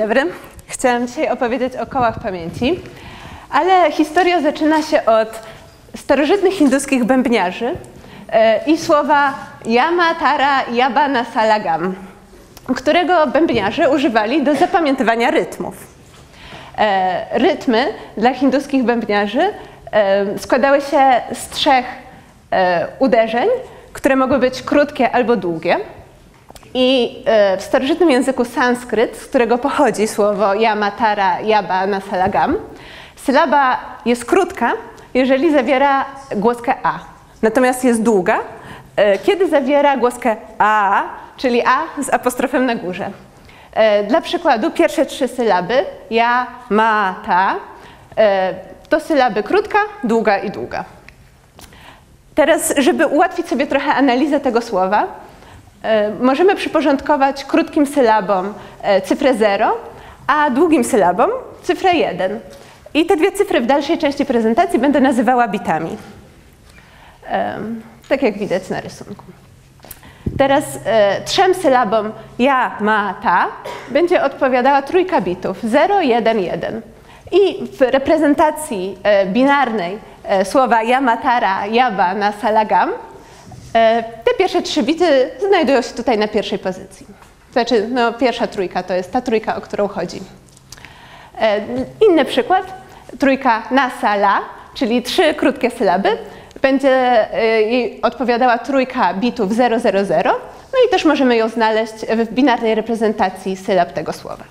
dobry. Chciałam dzisiaj opowiedzieć o kołach pamięci, ale historia zaczyna się od starożytnych hinduskich bębniarzy e, i słowa Yama, Tara, Yabana, Salagam, którego bębniarze używali do zapamiętywania rytmów. E, rytmy dla hinduskich bębniarzy e, składały się z trzech uderzeń, które mogły być krótkie albo długie. I e, w starożytnym języku sanskryt, z którego pochodzi słowo yamatara, yaba, nasalagam, sylaba jest krótka, jeżeli zawiera głoskę a. Natomiast jest długa, e, kiedy zawiera głoskę a, czyli a z apostrofem na górze. E, dla przykładu pierwsze trzy sylaby ja, ma, ta to sylaby krótka, długa i długa. Teraz, żeby ułatwić sobie trochę analizę tego słowa, możemy przyporządkować krótkim sylabom e, cyfrę 0, a długim sylabom cyfrę 1. I te dwie cyfry w dalszej części prezentacji będę nazywała bitami. Tak jak widać na rysunku. Teraz e, trzem sylabom ja, ma, ta będzie odpowiadała trójka bitów 0, 1, 1. I w reprezentacji binarnej słowa yamatara, yaba na salagam E, te pierwsze trzy bity znajdują się tutaj na pierwszej pozycji. Znaczy, no, pierwsza trójka to jest ta trójka, o którą chodzi. E, inny przykład, trójka nasala, czyli trzy krótkie sylaby, będzie e, jej odpowiadała trójka bitów 000, no i też możemy ją znaleźć w binarnej reprezentacji sylab tego słowa.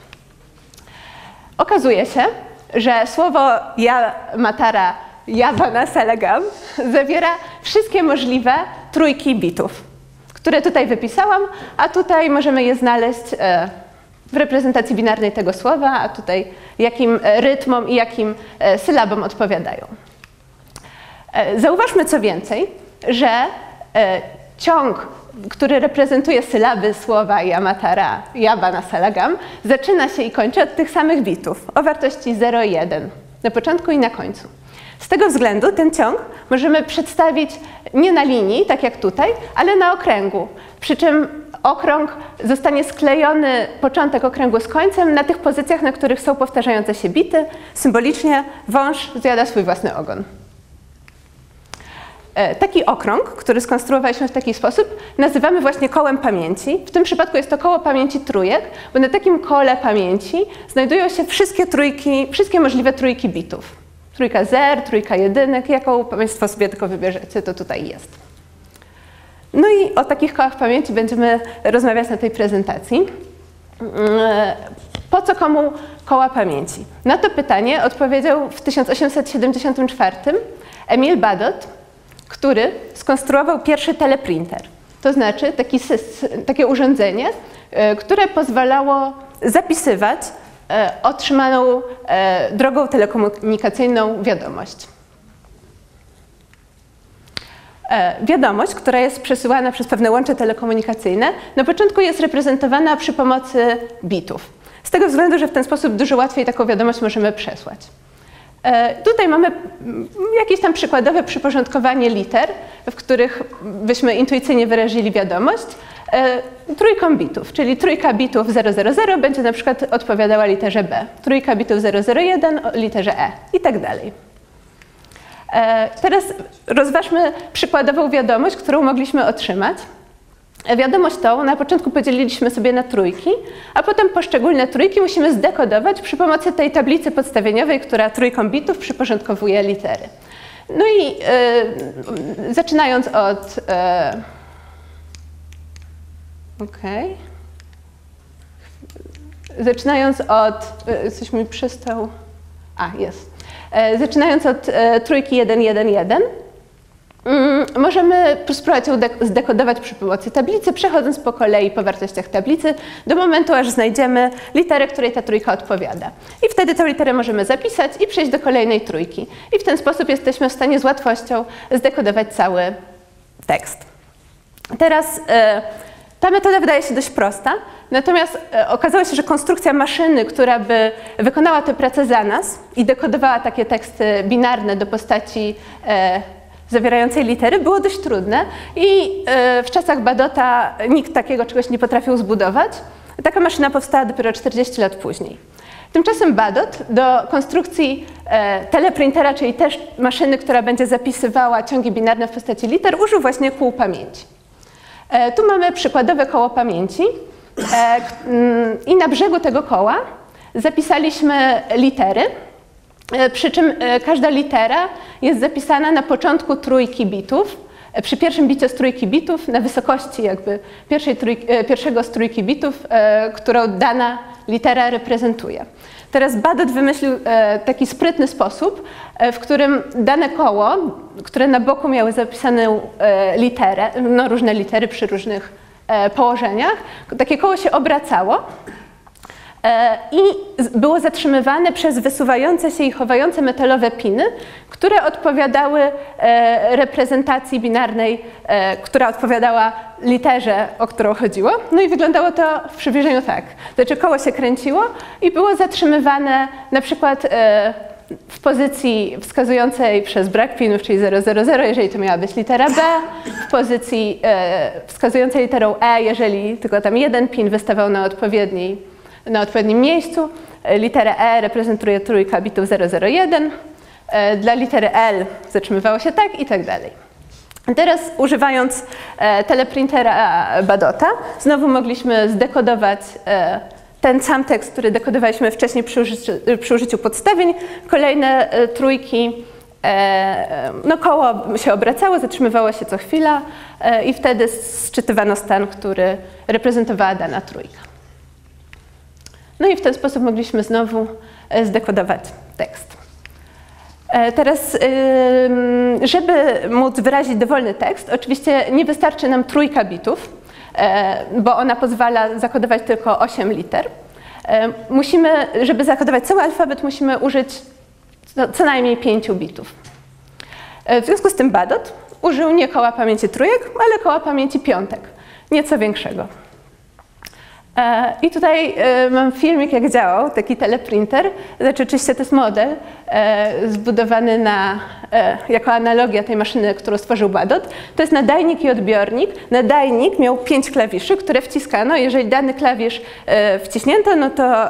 Okazuje się, że słowo ja matara Java Salegam zawiera wszystkie możliwe trójki bitów, które tutaj wypisałam, a tutaj możemy je znaleźć e, w reprezentacji binarnej tego słowa, a tutaj jakim e, rytmom i jakim e, sylabom odpowiadają. Zauważmy co więcej, że ciąg, który reprezentuje sylaby słowa yamatara, yaba salagam, zaczyna się i kończy od tych samych bitów o wartości 0 i 1 na początku i na końcu. Z tego względu ten ciąg możemy przedstawić nie na linii, tak jak tutaj, ale na okręgu. Przy czym okrąg zostanie sklejony, początek okręgu z końcem na tych pozycjach, na których są powtarzające się bity. Symbolicznie wąż zjada swój własny ogon. E, taki okrąg, który skonstruowaliśmy w taki sposób, nazywamy właśnie kołem pamięci. W tym przypadku jest to koło pamięci trójek, bo na takim kole pamięci znajdują się wszystkie trójki, wszystkie możliwe trójki bitów. Trójka zer, trójka jedynek, jaką Państwo sobie tylko wybierzecie, to tutaj jest. No i o takich kołach pamięci będziemy rozmawiać na tej prezentacji. Po co komu koła pamięci? Na to pytanie odpowiedział w 1874 Emil Badot, który skonstruował pierwszy teleprinter. To znaczy taki, takie urządzenie, e, które pozwalało zapisywać otrzymaną e, drogą telekomunikacyjną wiadomość. E, wiadomość, która jest przesyłana przez pewne łącze telekomunikacyjne, na początku jest reprezentowana przy pomocy bitów. Z tego względu, że w ten sposób dużo łatwiej taką wiadomość możemy przesłać. Tutaj mamy jakieś tam przykładowe przyporządkowanie liter, w których byśmy intuicyjnie wyrazili wiadomość, E, trójką bitów, czyli trójka bitów 000 będzie na przykład odpowiadała literze B, trójka bitów 001 literze E i tak dalej. E, teraz rozważmy przykładową wiadomość, którą mogliśmy otrzymać. E, wiadomość tą na początku podzieliliśmy sobie na trójki, a potem poszczególne trójki musimy zdekodować przy pomocy tej tablicy podstawieniowej, która trójką bitów przyporządkowuje litery. No i e, zaczynając od e, Okej. Okay. Zaczynając od. E, coś mi przestał. A, jest. E, zaczynając od e, trójki 1, 1, 1. Możemy spróbować zdekodować przy pomocy tablicy, przechodząc po kolei po wartościach tablicy, do momentu, aż znajdziemy literę, której ta trójka odpowiada. I wtedy tę literę możemy zapisać i przejść do kolejnej trójki. I w ten sposób jesteśmy w stanie z łatwością zdekodować cały tekst. Teraz ta metoda wydaje się dość prosta, natomiast e, okazało się, że konstrukcja maszyny, która by wykonała tę pracę za nas i dekodowała takie teksty binarne do postaci e, zawierającej litery, było dość trudne i e, w czasach Badota nikt takiego czegoś nie potrafił zbudować. Taka maszyna powstała dopiero 40 lat później. Tymczasem Badot do konstrukcji e, teleprintera, czyli też maszyny, która będzie zapisywała ciągi binarne w postaci liter, użył właśnie kół pamięci. E, tu mamy przykładowe koło pamięci e, mm, i na brzegu tego koła zapisaliśmy litery, e, przy czym każda litera jest zapisana na początku trójki bitów, przy pierwszym bicie z trójki bitów na wysokości jakby trójki, pierwszego z trójki bitów, którą dana litera reprezentuje. Teraz Badot wymyślił taki sprytny sposób, w którym dane koło, które na boku miały zapisaną literę, no różne litery przy różnych położeniach, takie koło się obracało E, i było zatrzymywane przez wysuwające się i chowające metalowe piny, które odpowiadały e, reprezentacji binarnej, e, która odpowiadała literze, o którą chodziło. No i wyglądało to w przybliżeniu tak. Znaczy koło się kręciło i było zatrzymywane na przykład w pozycji wskazującej przez brak pinów, czyli 000, jeżeli to miała być litera B, w pozycji wskazującej literą E, jeżeli tylko tam jeden pin wystawał na odpowiedniej na odpowiednim miejscu. E, literę E reprezentuje trójka bitów 001, e, dla litery L zatrzymywało się tak i tak dalej. Teraz używając e, teleprintera Badota, znowu mogliśmy zdekodować ten sam tekst, który dekodowaliśmy wcześniej przy użyciu, przy użyciu podstawień. Kolejne trójki, no koło się obracało, zatrzymywało się co chwila i wtedy sczytywano stan, który reprezentowała dana trójka. No i w ten sposób mogliśmy znowu e, zdekodować tekst. E, teraz, żeby móc wyrazić dowolny tekst, oczywiście nie wystarczy nam trójka bitów, e, bo ona pozwala zakodować tylko 8 liter. Musimy, żeby zakodować cały alfabet, musimy użyć co najmniej 5 bitów. W związku z tym Badot użył nie koła pamięci trójek, ale koła pamięci piątek, nieco większego. E, I tutaj e, mam filmik, jak działał taki teleprinter. Znaczy, oczywiście to jest model e, zbudowany na, jako analogia tej maszyny, którą stworzył Badot. To jest nadajnik i odbiornik. Nadajnik miał pięć klawiszy, które wciskano. Jeżeli dany klawisz wciśnięto, no to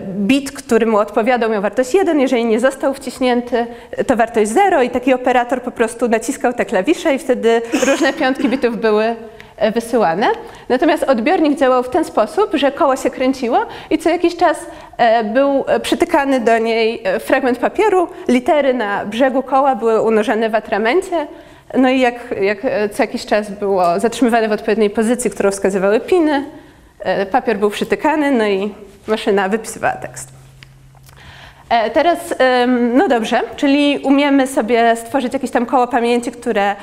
bit, który mu odpowiadał, miał wartość 1. Jeżeli nie został wciśnięty, to wartość 0 i taki operator po prostu naciskał te klawisze i wtedy różne piątki bitów były wysyłane. Natomiast odbiornik działał w ten sposób, że koło się kręciło i co jakiś czas e, był przytykany do niej e, fragment papieru, litery na brzegu koła były unożone w atramencie, no i jak, jak co jakiś czas było zatrzymywane w odpowiedniej pozycji, którą wskazywały piny, papier był przytykany, no i maszyna wypisywała tekst. E, teraz, no dobrze, czyli umiemy sobie stworzyć jakieś tam koło pamięci, które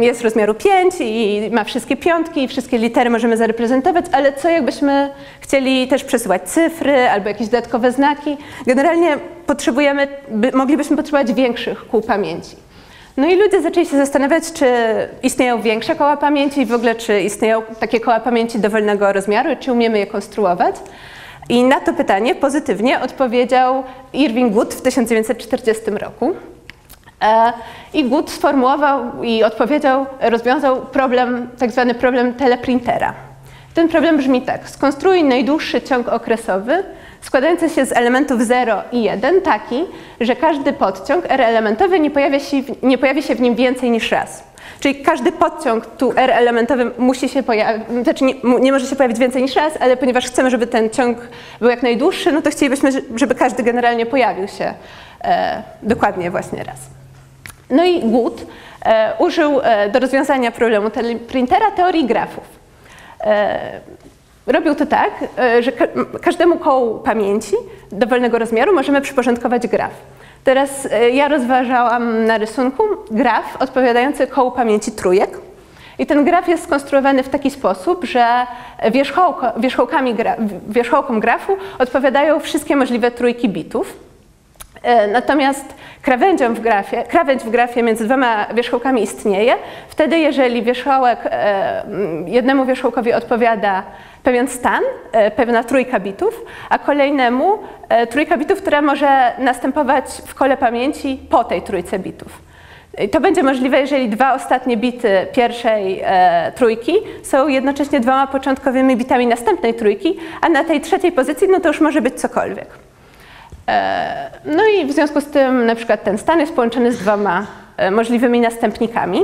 jest rozmiaru 5 i ma wszystkie piątki i wszystkie litery możemy zareprezentować, ale co jakbyśmy chcieli też przesyłać cyfry albo jakieś dodatkowe znaki? Generalnie potrzebujemy, moglibyśmy potrzebować większych kół pamięci. No i ludzie zaczęli się zastanawiać, czy istnieją większe koła pamięci i w ogóle czy istnieją takie koła pamięci dowolnego rozmiaru, czy umiemy je konstruować. I na to pytanie pozytywnie odpowiedział Irving Good w 1940 roku. E, I Good sformułował i odpowiedział, rozwiązał problem, tak zwany problem teleprintera. Ten problem brzmi tak. Skonstruuj najdłuższy ciąg okresowy składający się z elementów 0 i 1 taki, że każdy podciąg R elementowy nie pojawia się, nie pojawi się w nim więcej niż raz. Czyli każdy podciąg tu R elementowy musi się pojawić, znaczy nie, nie, może się pojawić więcej niż raz, ale ponieważ chcemy, żeby ten ciąg był jak najdłuższy, no to chcielibyśmy, żeby każdy generalnie pojawił się e, dokładnie właśnie raz. No i Good e, użył e, do rozwiązania problemu printera teorii grafów. E, robił to tak, e, że ka każdemu kołu pamięci dowolnego rozmiaru możemy przyporządkować graf. Teraz e, ja rozważałam na rysunku graf odpowiadający kołu pamięci trójek. I ten graf jest skonstruowany w taki sposób, że wierzchołkami gra, wierzchołkom grafu odpowiadają wszystkie możliwe trójki bitów. E, natomiast krawędzią w grafie, krawędź w grafie między dwoma wierzchołkami istnieje. Wtedy, jeżeli wierzchołek e, jednemu wierzchołkowi odpowiada pewien stan, e, pewna trójka bitów, a kolejnemu trójka bitów, która może następować w kole pamięci po tej trójce bitów. I to będzie możliwe, jeżeli dwa ostatnie bity pierwszej e, trójki są jednocześnie dwoma początkowymi bitami następnej trójki, a na tej trzeciej pozycji no to już może być cokolwiek. E, no i w związku z tym na przykład ten stan jest połączony z dwoma e, możliwymi następnikami.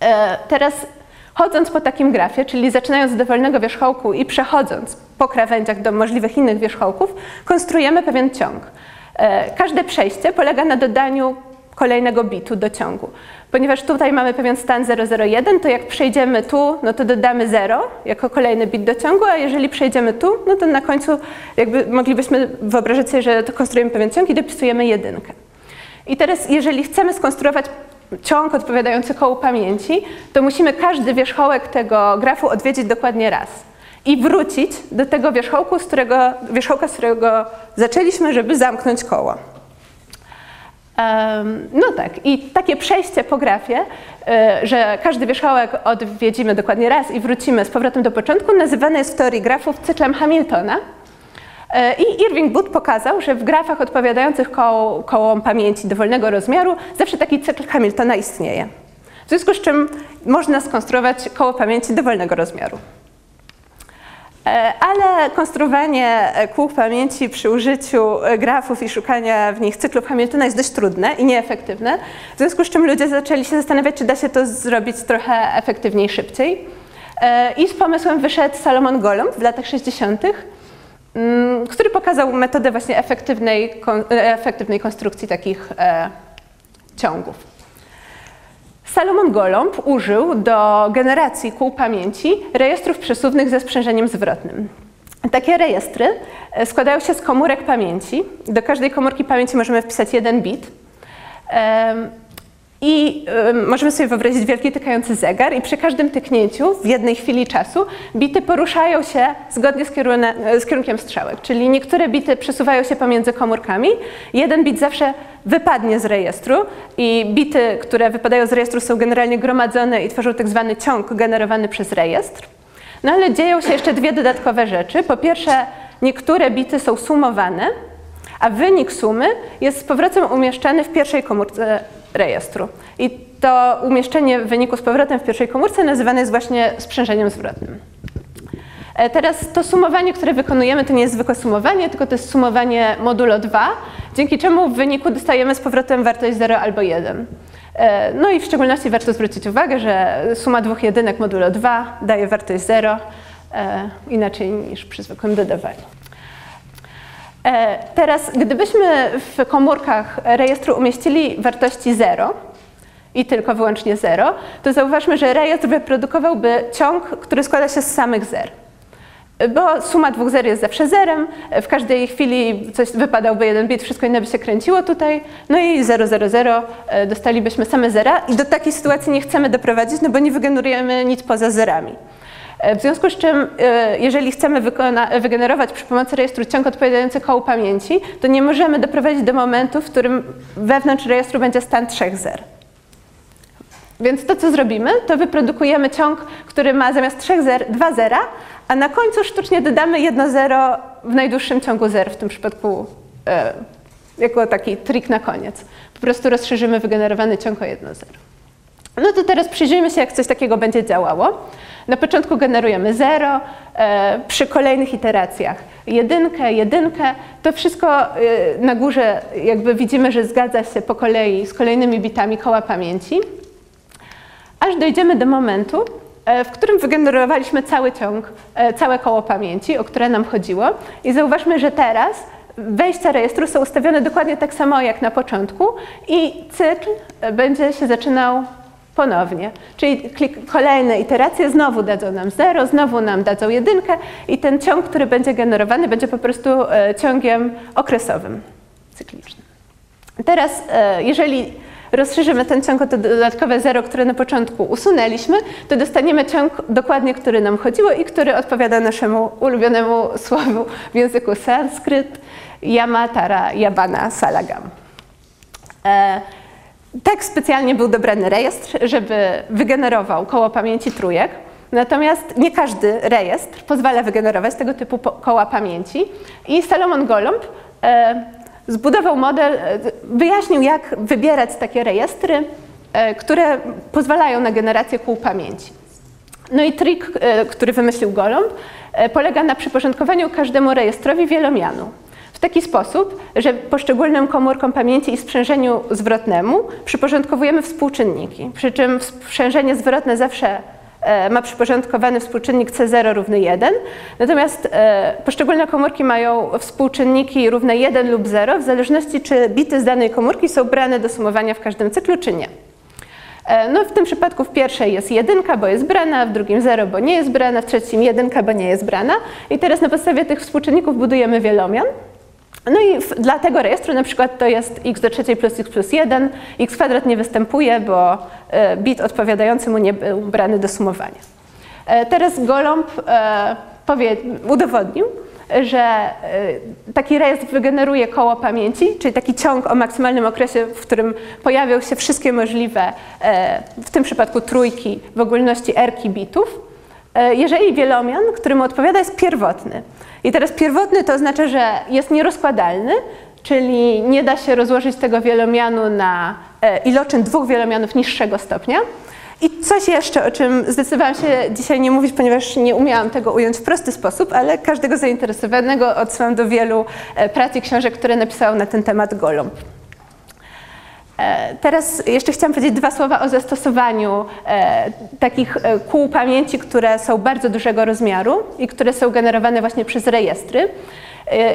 E, teraz chodząc po takim grafie, czyli zaczynając z dowolnego wierzchołku i przechodząc po krawędziach do możliwych innych wierzchołków, konstruujemy pewien ciąg. E, każde przejście polega na dodaniu kolejnego bitu do ciągu. Ponieważ tutaj mamy pewien stan 001, to jak przejdziemy tu, no to dodamy 0 jako kolejny bit do ciągu, a jeżeli przejdziemy tu, no to na końcu jakby moglibyśmy wyobrazić sobie, że to konstruujemy pewien ciąg i dopisujemy jedynkę. I teraz jeżeli chcemy skonstruować ciąg odpowiadający kołu pamięci, to musimy każdy wierzchołek tego grafu odwiedzić dokładnie raz i wrócić do tego wierzchołku, z którego, wierzchołka, z którego zaczęliśmy, żeby zamknąć koło. No tak, i takie przejście po grafie, e, że każdy wierzchołek odwiedzimy dokładnie raz i wrócimy z powrotem do początku, nazywane jest w teorii grafów cyklem Hamiltona. E, I Irving Booth pokazał, że w grafach odpowiadających koło, kołom pamięci dowolnego rozmiaru zawsze taki cykl Hamiltona istnieje. W związku z czym można skonstruować koło pamięci dowolnego rozmiaru. E, ale konstruowanie e, kół pamięci przy użyciu grafów i szukania w nich cyklów Hamiltona jest dość trudne i nieefektywne, w związku z czym ludzie zaczęli się zastanawiać, czy da się to zrobić trochę efektywniej, szybciej. I z pomysłem wyszedł Salomon Golomb w latach 60., mm, który pokazał metodę właśnie efektywnej, efektywnej konstrukcji takich ciągów. Salomon Golomb użył do generacji kół pamięci rejestrów przesuwnych ze sprzężeniem zwrotnym. Takie rejestry e, składają się z komórek pamięci. Do każdej komórki pamięci możemy wpisać jeden bit. I możemy sobie wyobrazić wielki tykający zegar i przy każdym tyknięciu w jednej chwili czasu bity poruszają się zgodnie z, z kierunkiem strzałek, czyli niektóre bity przesuwają się pomiędzy komórkami, jeden bit zawsze wypadnie z rejestru i bity, które wypadają z rejestru są generalnie gromadzone i tworzą tak zwany ciąg generowany przez rejestr. No ale dzieją się jeszcze dwie dodatkowe rzeczy. Po pierwsze, niektóre bity są sumowane, a wynik sumy jest z powrotem umieszczany w pierwszej komórce rejestru. I to umieszczenie wyniku z powrotem w pierwszej komórce nazywane jest właśnie sprzężeniem zwrotnym. E, teraz to sumowanie, które wykonujemy, to nie jest zwykłe sumowanie, tylko to jest sumowanie modulo 2, dzięki czemu w wyniku dostajemy z powrotem wartość 0 albo 1. E, no i w szczególności warto zwrócić uwagę, że suma dwóch jedynek modulo 2 daje wartość 0, e, inaczej niż przy zwykłym dodawaniu. Teraz, gdybyśmy w komórkach rejestru umieścili wartości 0 i tylko wyłącznie 0, to zauważmy, że rejestr wyprodukowałby ciąg, który składa się z samych zer bo suma dwóch zer jest zawsze zerem, w każdej chwili coś wypadałby jeden bit, wszystko inne by się kręciło tutaj, no i 0, 0, 0 dostalibyśmy same zera i do takiej sytuacji nie chcemy doprowadzić, no bo nie wygenerujemy nic poza zerami. E, w związku z czym, e, jeżeli chcemy wygenerować przy pomocy rejestru ciąg odpowiadający kołu pamięci, to nie możemy doprowadzić do momentu, w którym wewnątrz rejestru będzie stan trzech zer. Więc to, co zrobimy, to wyprodukujemy ciąg, który ma zamiast trzech zer dwa zera, a na końcu sztucznie dodamy jedno zero w najdłuższym ciągu zer, w tym przypadku e, jako taki trik na koniec. Po prostu rozszerzymy wygenerowany ciąg o jedno zero. No to teraz przyjrzyjmy się, jak coś takiego będzie działało. Na początku generujemy 0, e, przy kolejnych iteracjach jedynkę, jedynkę. To wszystko e, na górze jakby widzimy, że zgadza się po kolei z kolejnymi bitami koła pamięci, aż dojdziemy do momentu, e, w którym wygenerowaliśmy cały ciąg, całe koło pamięci, o które nam chodziło. I zauważmy, że teraz wejścia rejestru są ustawione dokładnie tak samo jak na początku i cykl będzie się zaczynał ponownie. Czyli kolejne iteracje znowu dadzą nam 0, znowu nam dadzą jedynkę i ten ciąg, który będzie generowany, będzie po prostu e, ciągiem okresowym, cyklicznym. Teraz, jeżeli rozszerzymy ten ciąg o to dodatkowe zero, które na początku usunęliśmy, to dostaniemy ciąg dokładnie, który nam chodziło i który odpowiada naszemu ulubionemu słowu w języku sanskryt Yamatara Yabana Salagam. Tak specjalnie był dobrany rejestr, żeby wygenerował koło pamięci trójek. Natomiast nie każdy rejestr pozwala wygenerować tego typu koła pamięci i Salomon Golomb e, zbudował model, e, wyjaśnił, jak wybierać takie rejestry, e, które pozwalają na generację kół pamięci. No i trik, który wymyślił Golomb, polega na przyporządkowaniu każdemu rejestrowi wielomianu. Taki sposób, że poszczególnym komórkom pamięci i sprzężeniu zwrotnemu przyporządkowujemy współczynniki. Przy czym sprzężenie zwrotne zawsze e, ma przyporządkowany współczynnik C0 równy 1, natomiast poszczególne komórki mają współczynniki równe 1 lub 0 w zależności czy bity z danej komórki są brane do sumowania w każdym cyklu czy nie. E, no w tym przypadku w pierwszej jest jedynka, bo jest brana, w drugim zero, bo nie jest brana, w trzecim jedynka, bo nie jest brana. I teraz na podstawie tych współczynników budujemy wielomian. No i w, dla tego rejestru na przykład to jest x do trzeciej plus x plus 1, x kwadrat nie występuje, bo e, bit odpowiadający mu nie był brany do sumowania. E, teraz Golomb powie, udowodnił, że e, taki rejestr wygeneruje koło pamięci, czyli taki ciąg o maksymalnym okresie, w którym pojawią się wszystkie możliwe, e, w tym przypadku trójki, w ogólności erki bitów, e, jeżeli wielomian, który mu odpowiada, jest pierwotny. I teraz pierwotny to oznacza, że jest nierozkładalny, czyli nie da się rozłożyć tego wielomianu na iloczyn dwóch wielomianów niższego stopnia, i coś jeszcze, o czym zdecydowałam się dzisiaj nie mówić, ponieważ nie umiałam tego ująć w prosty sposób, ale każdego zainteresowanego odsyłam do wielu e, prac i książek, które napisał na ten temat Golomb. E, teraz jeszcze chciałam powiedzieć dwa słowa o zastosowaniu e, takich kół pamięci, które są bardzo dużego rozmiaru i które są generowane właśnie przez rejestry.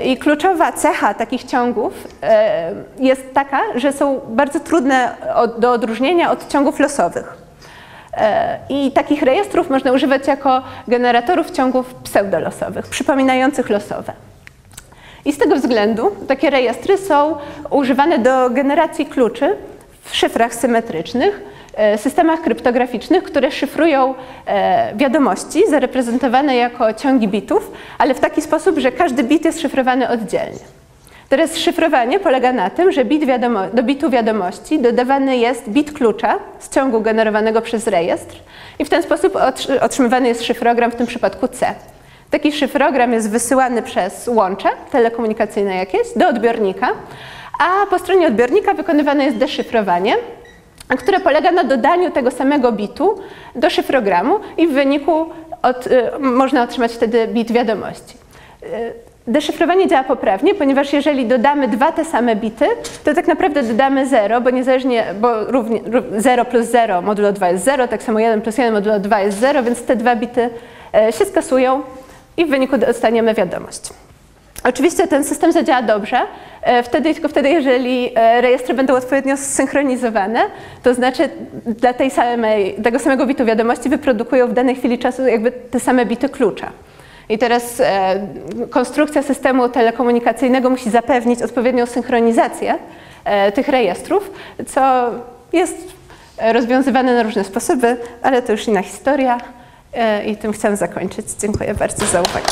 I kluczowa cecha takich ciągów jest taka, że są bardzo trudne do odróżnienia od ciągów losowych. E, I takich rejestrów można używać jako generatorów ciągów pseudolosowych, przypominających losowe. I z tego względu takie rejestry są używane do generacji kluczy w szyfrach symetrycznych, e, systemach kryptograficznych, które szyfrują e, wiadomości zareprezentowane jako ciągi bitów, ale w taki sposób, że każdy bit jest szyfrowany oddzielnie. Teraz szyfrowanie polega na tym, że bit do bitu wiadomości dodawany jest bit klucza z ciągu generowanego przez rejestr i w ten sposób otrzymywany jest szyfrogram, w tym przypadku C. Taki szyfrogram jest wysyłany przez łącze telekomunikacyjne jakieś do odbiornika, a po stronie odbiornika wykonywane jest deszyfrowanie, które polega na dodaniu tego samego bitu do szyfrogramu i w wyniku od, y, można otrzymać wtedy bit wiadomości. Y, Deszyfrowanie działa poprawnie, ponieważ jeżeli dodamy dwa te same bity, to tak naprawdę dodamy 0, bo niezależnie, bo równie, 0 plus 0 modulo 2 jest 0, tak samo 1 plus 1 modulo 2 jest 0, więc te dwa bity e, się skasują i w wyniku dostaniemy wiadomość. Oczywiście ten system zadziała dobrze, e, wtedy, tylko wtedy, jeżeli e, rejestry będą odpowiednio zsynchronizowane, to znaczy dla tej samej, tego samego bitu wiadomości wyprodukują w danej chwili czasu jakby te same bity klucza. I teraz e, konstrukcja systemu telekomunikacyjnego musi zapewnić odpowiednią synchronizację tych rejestrów, co jest rozwiązywane na różne sposoby, ale to już inna historia i tym chciałam zakończyć. Dziękuję bardzo za uwagę.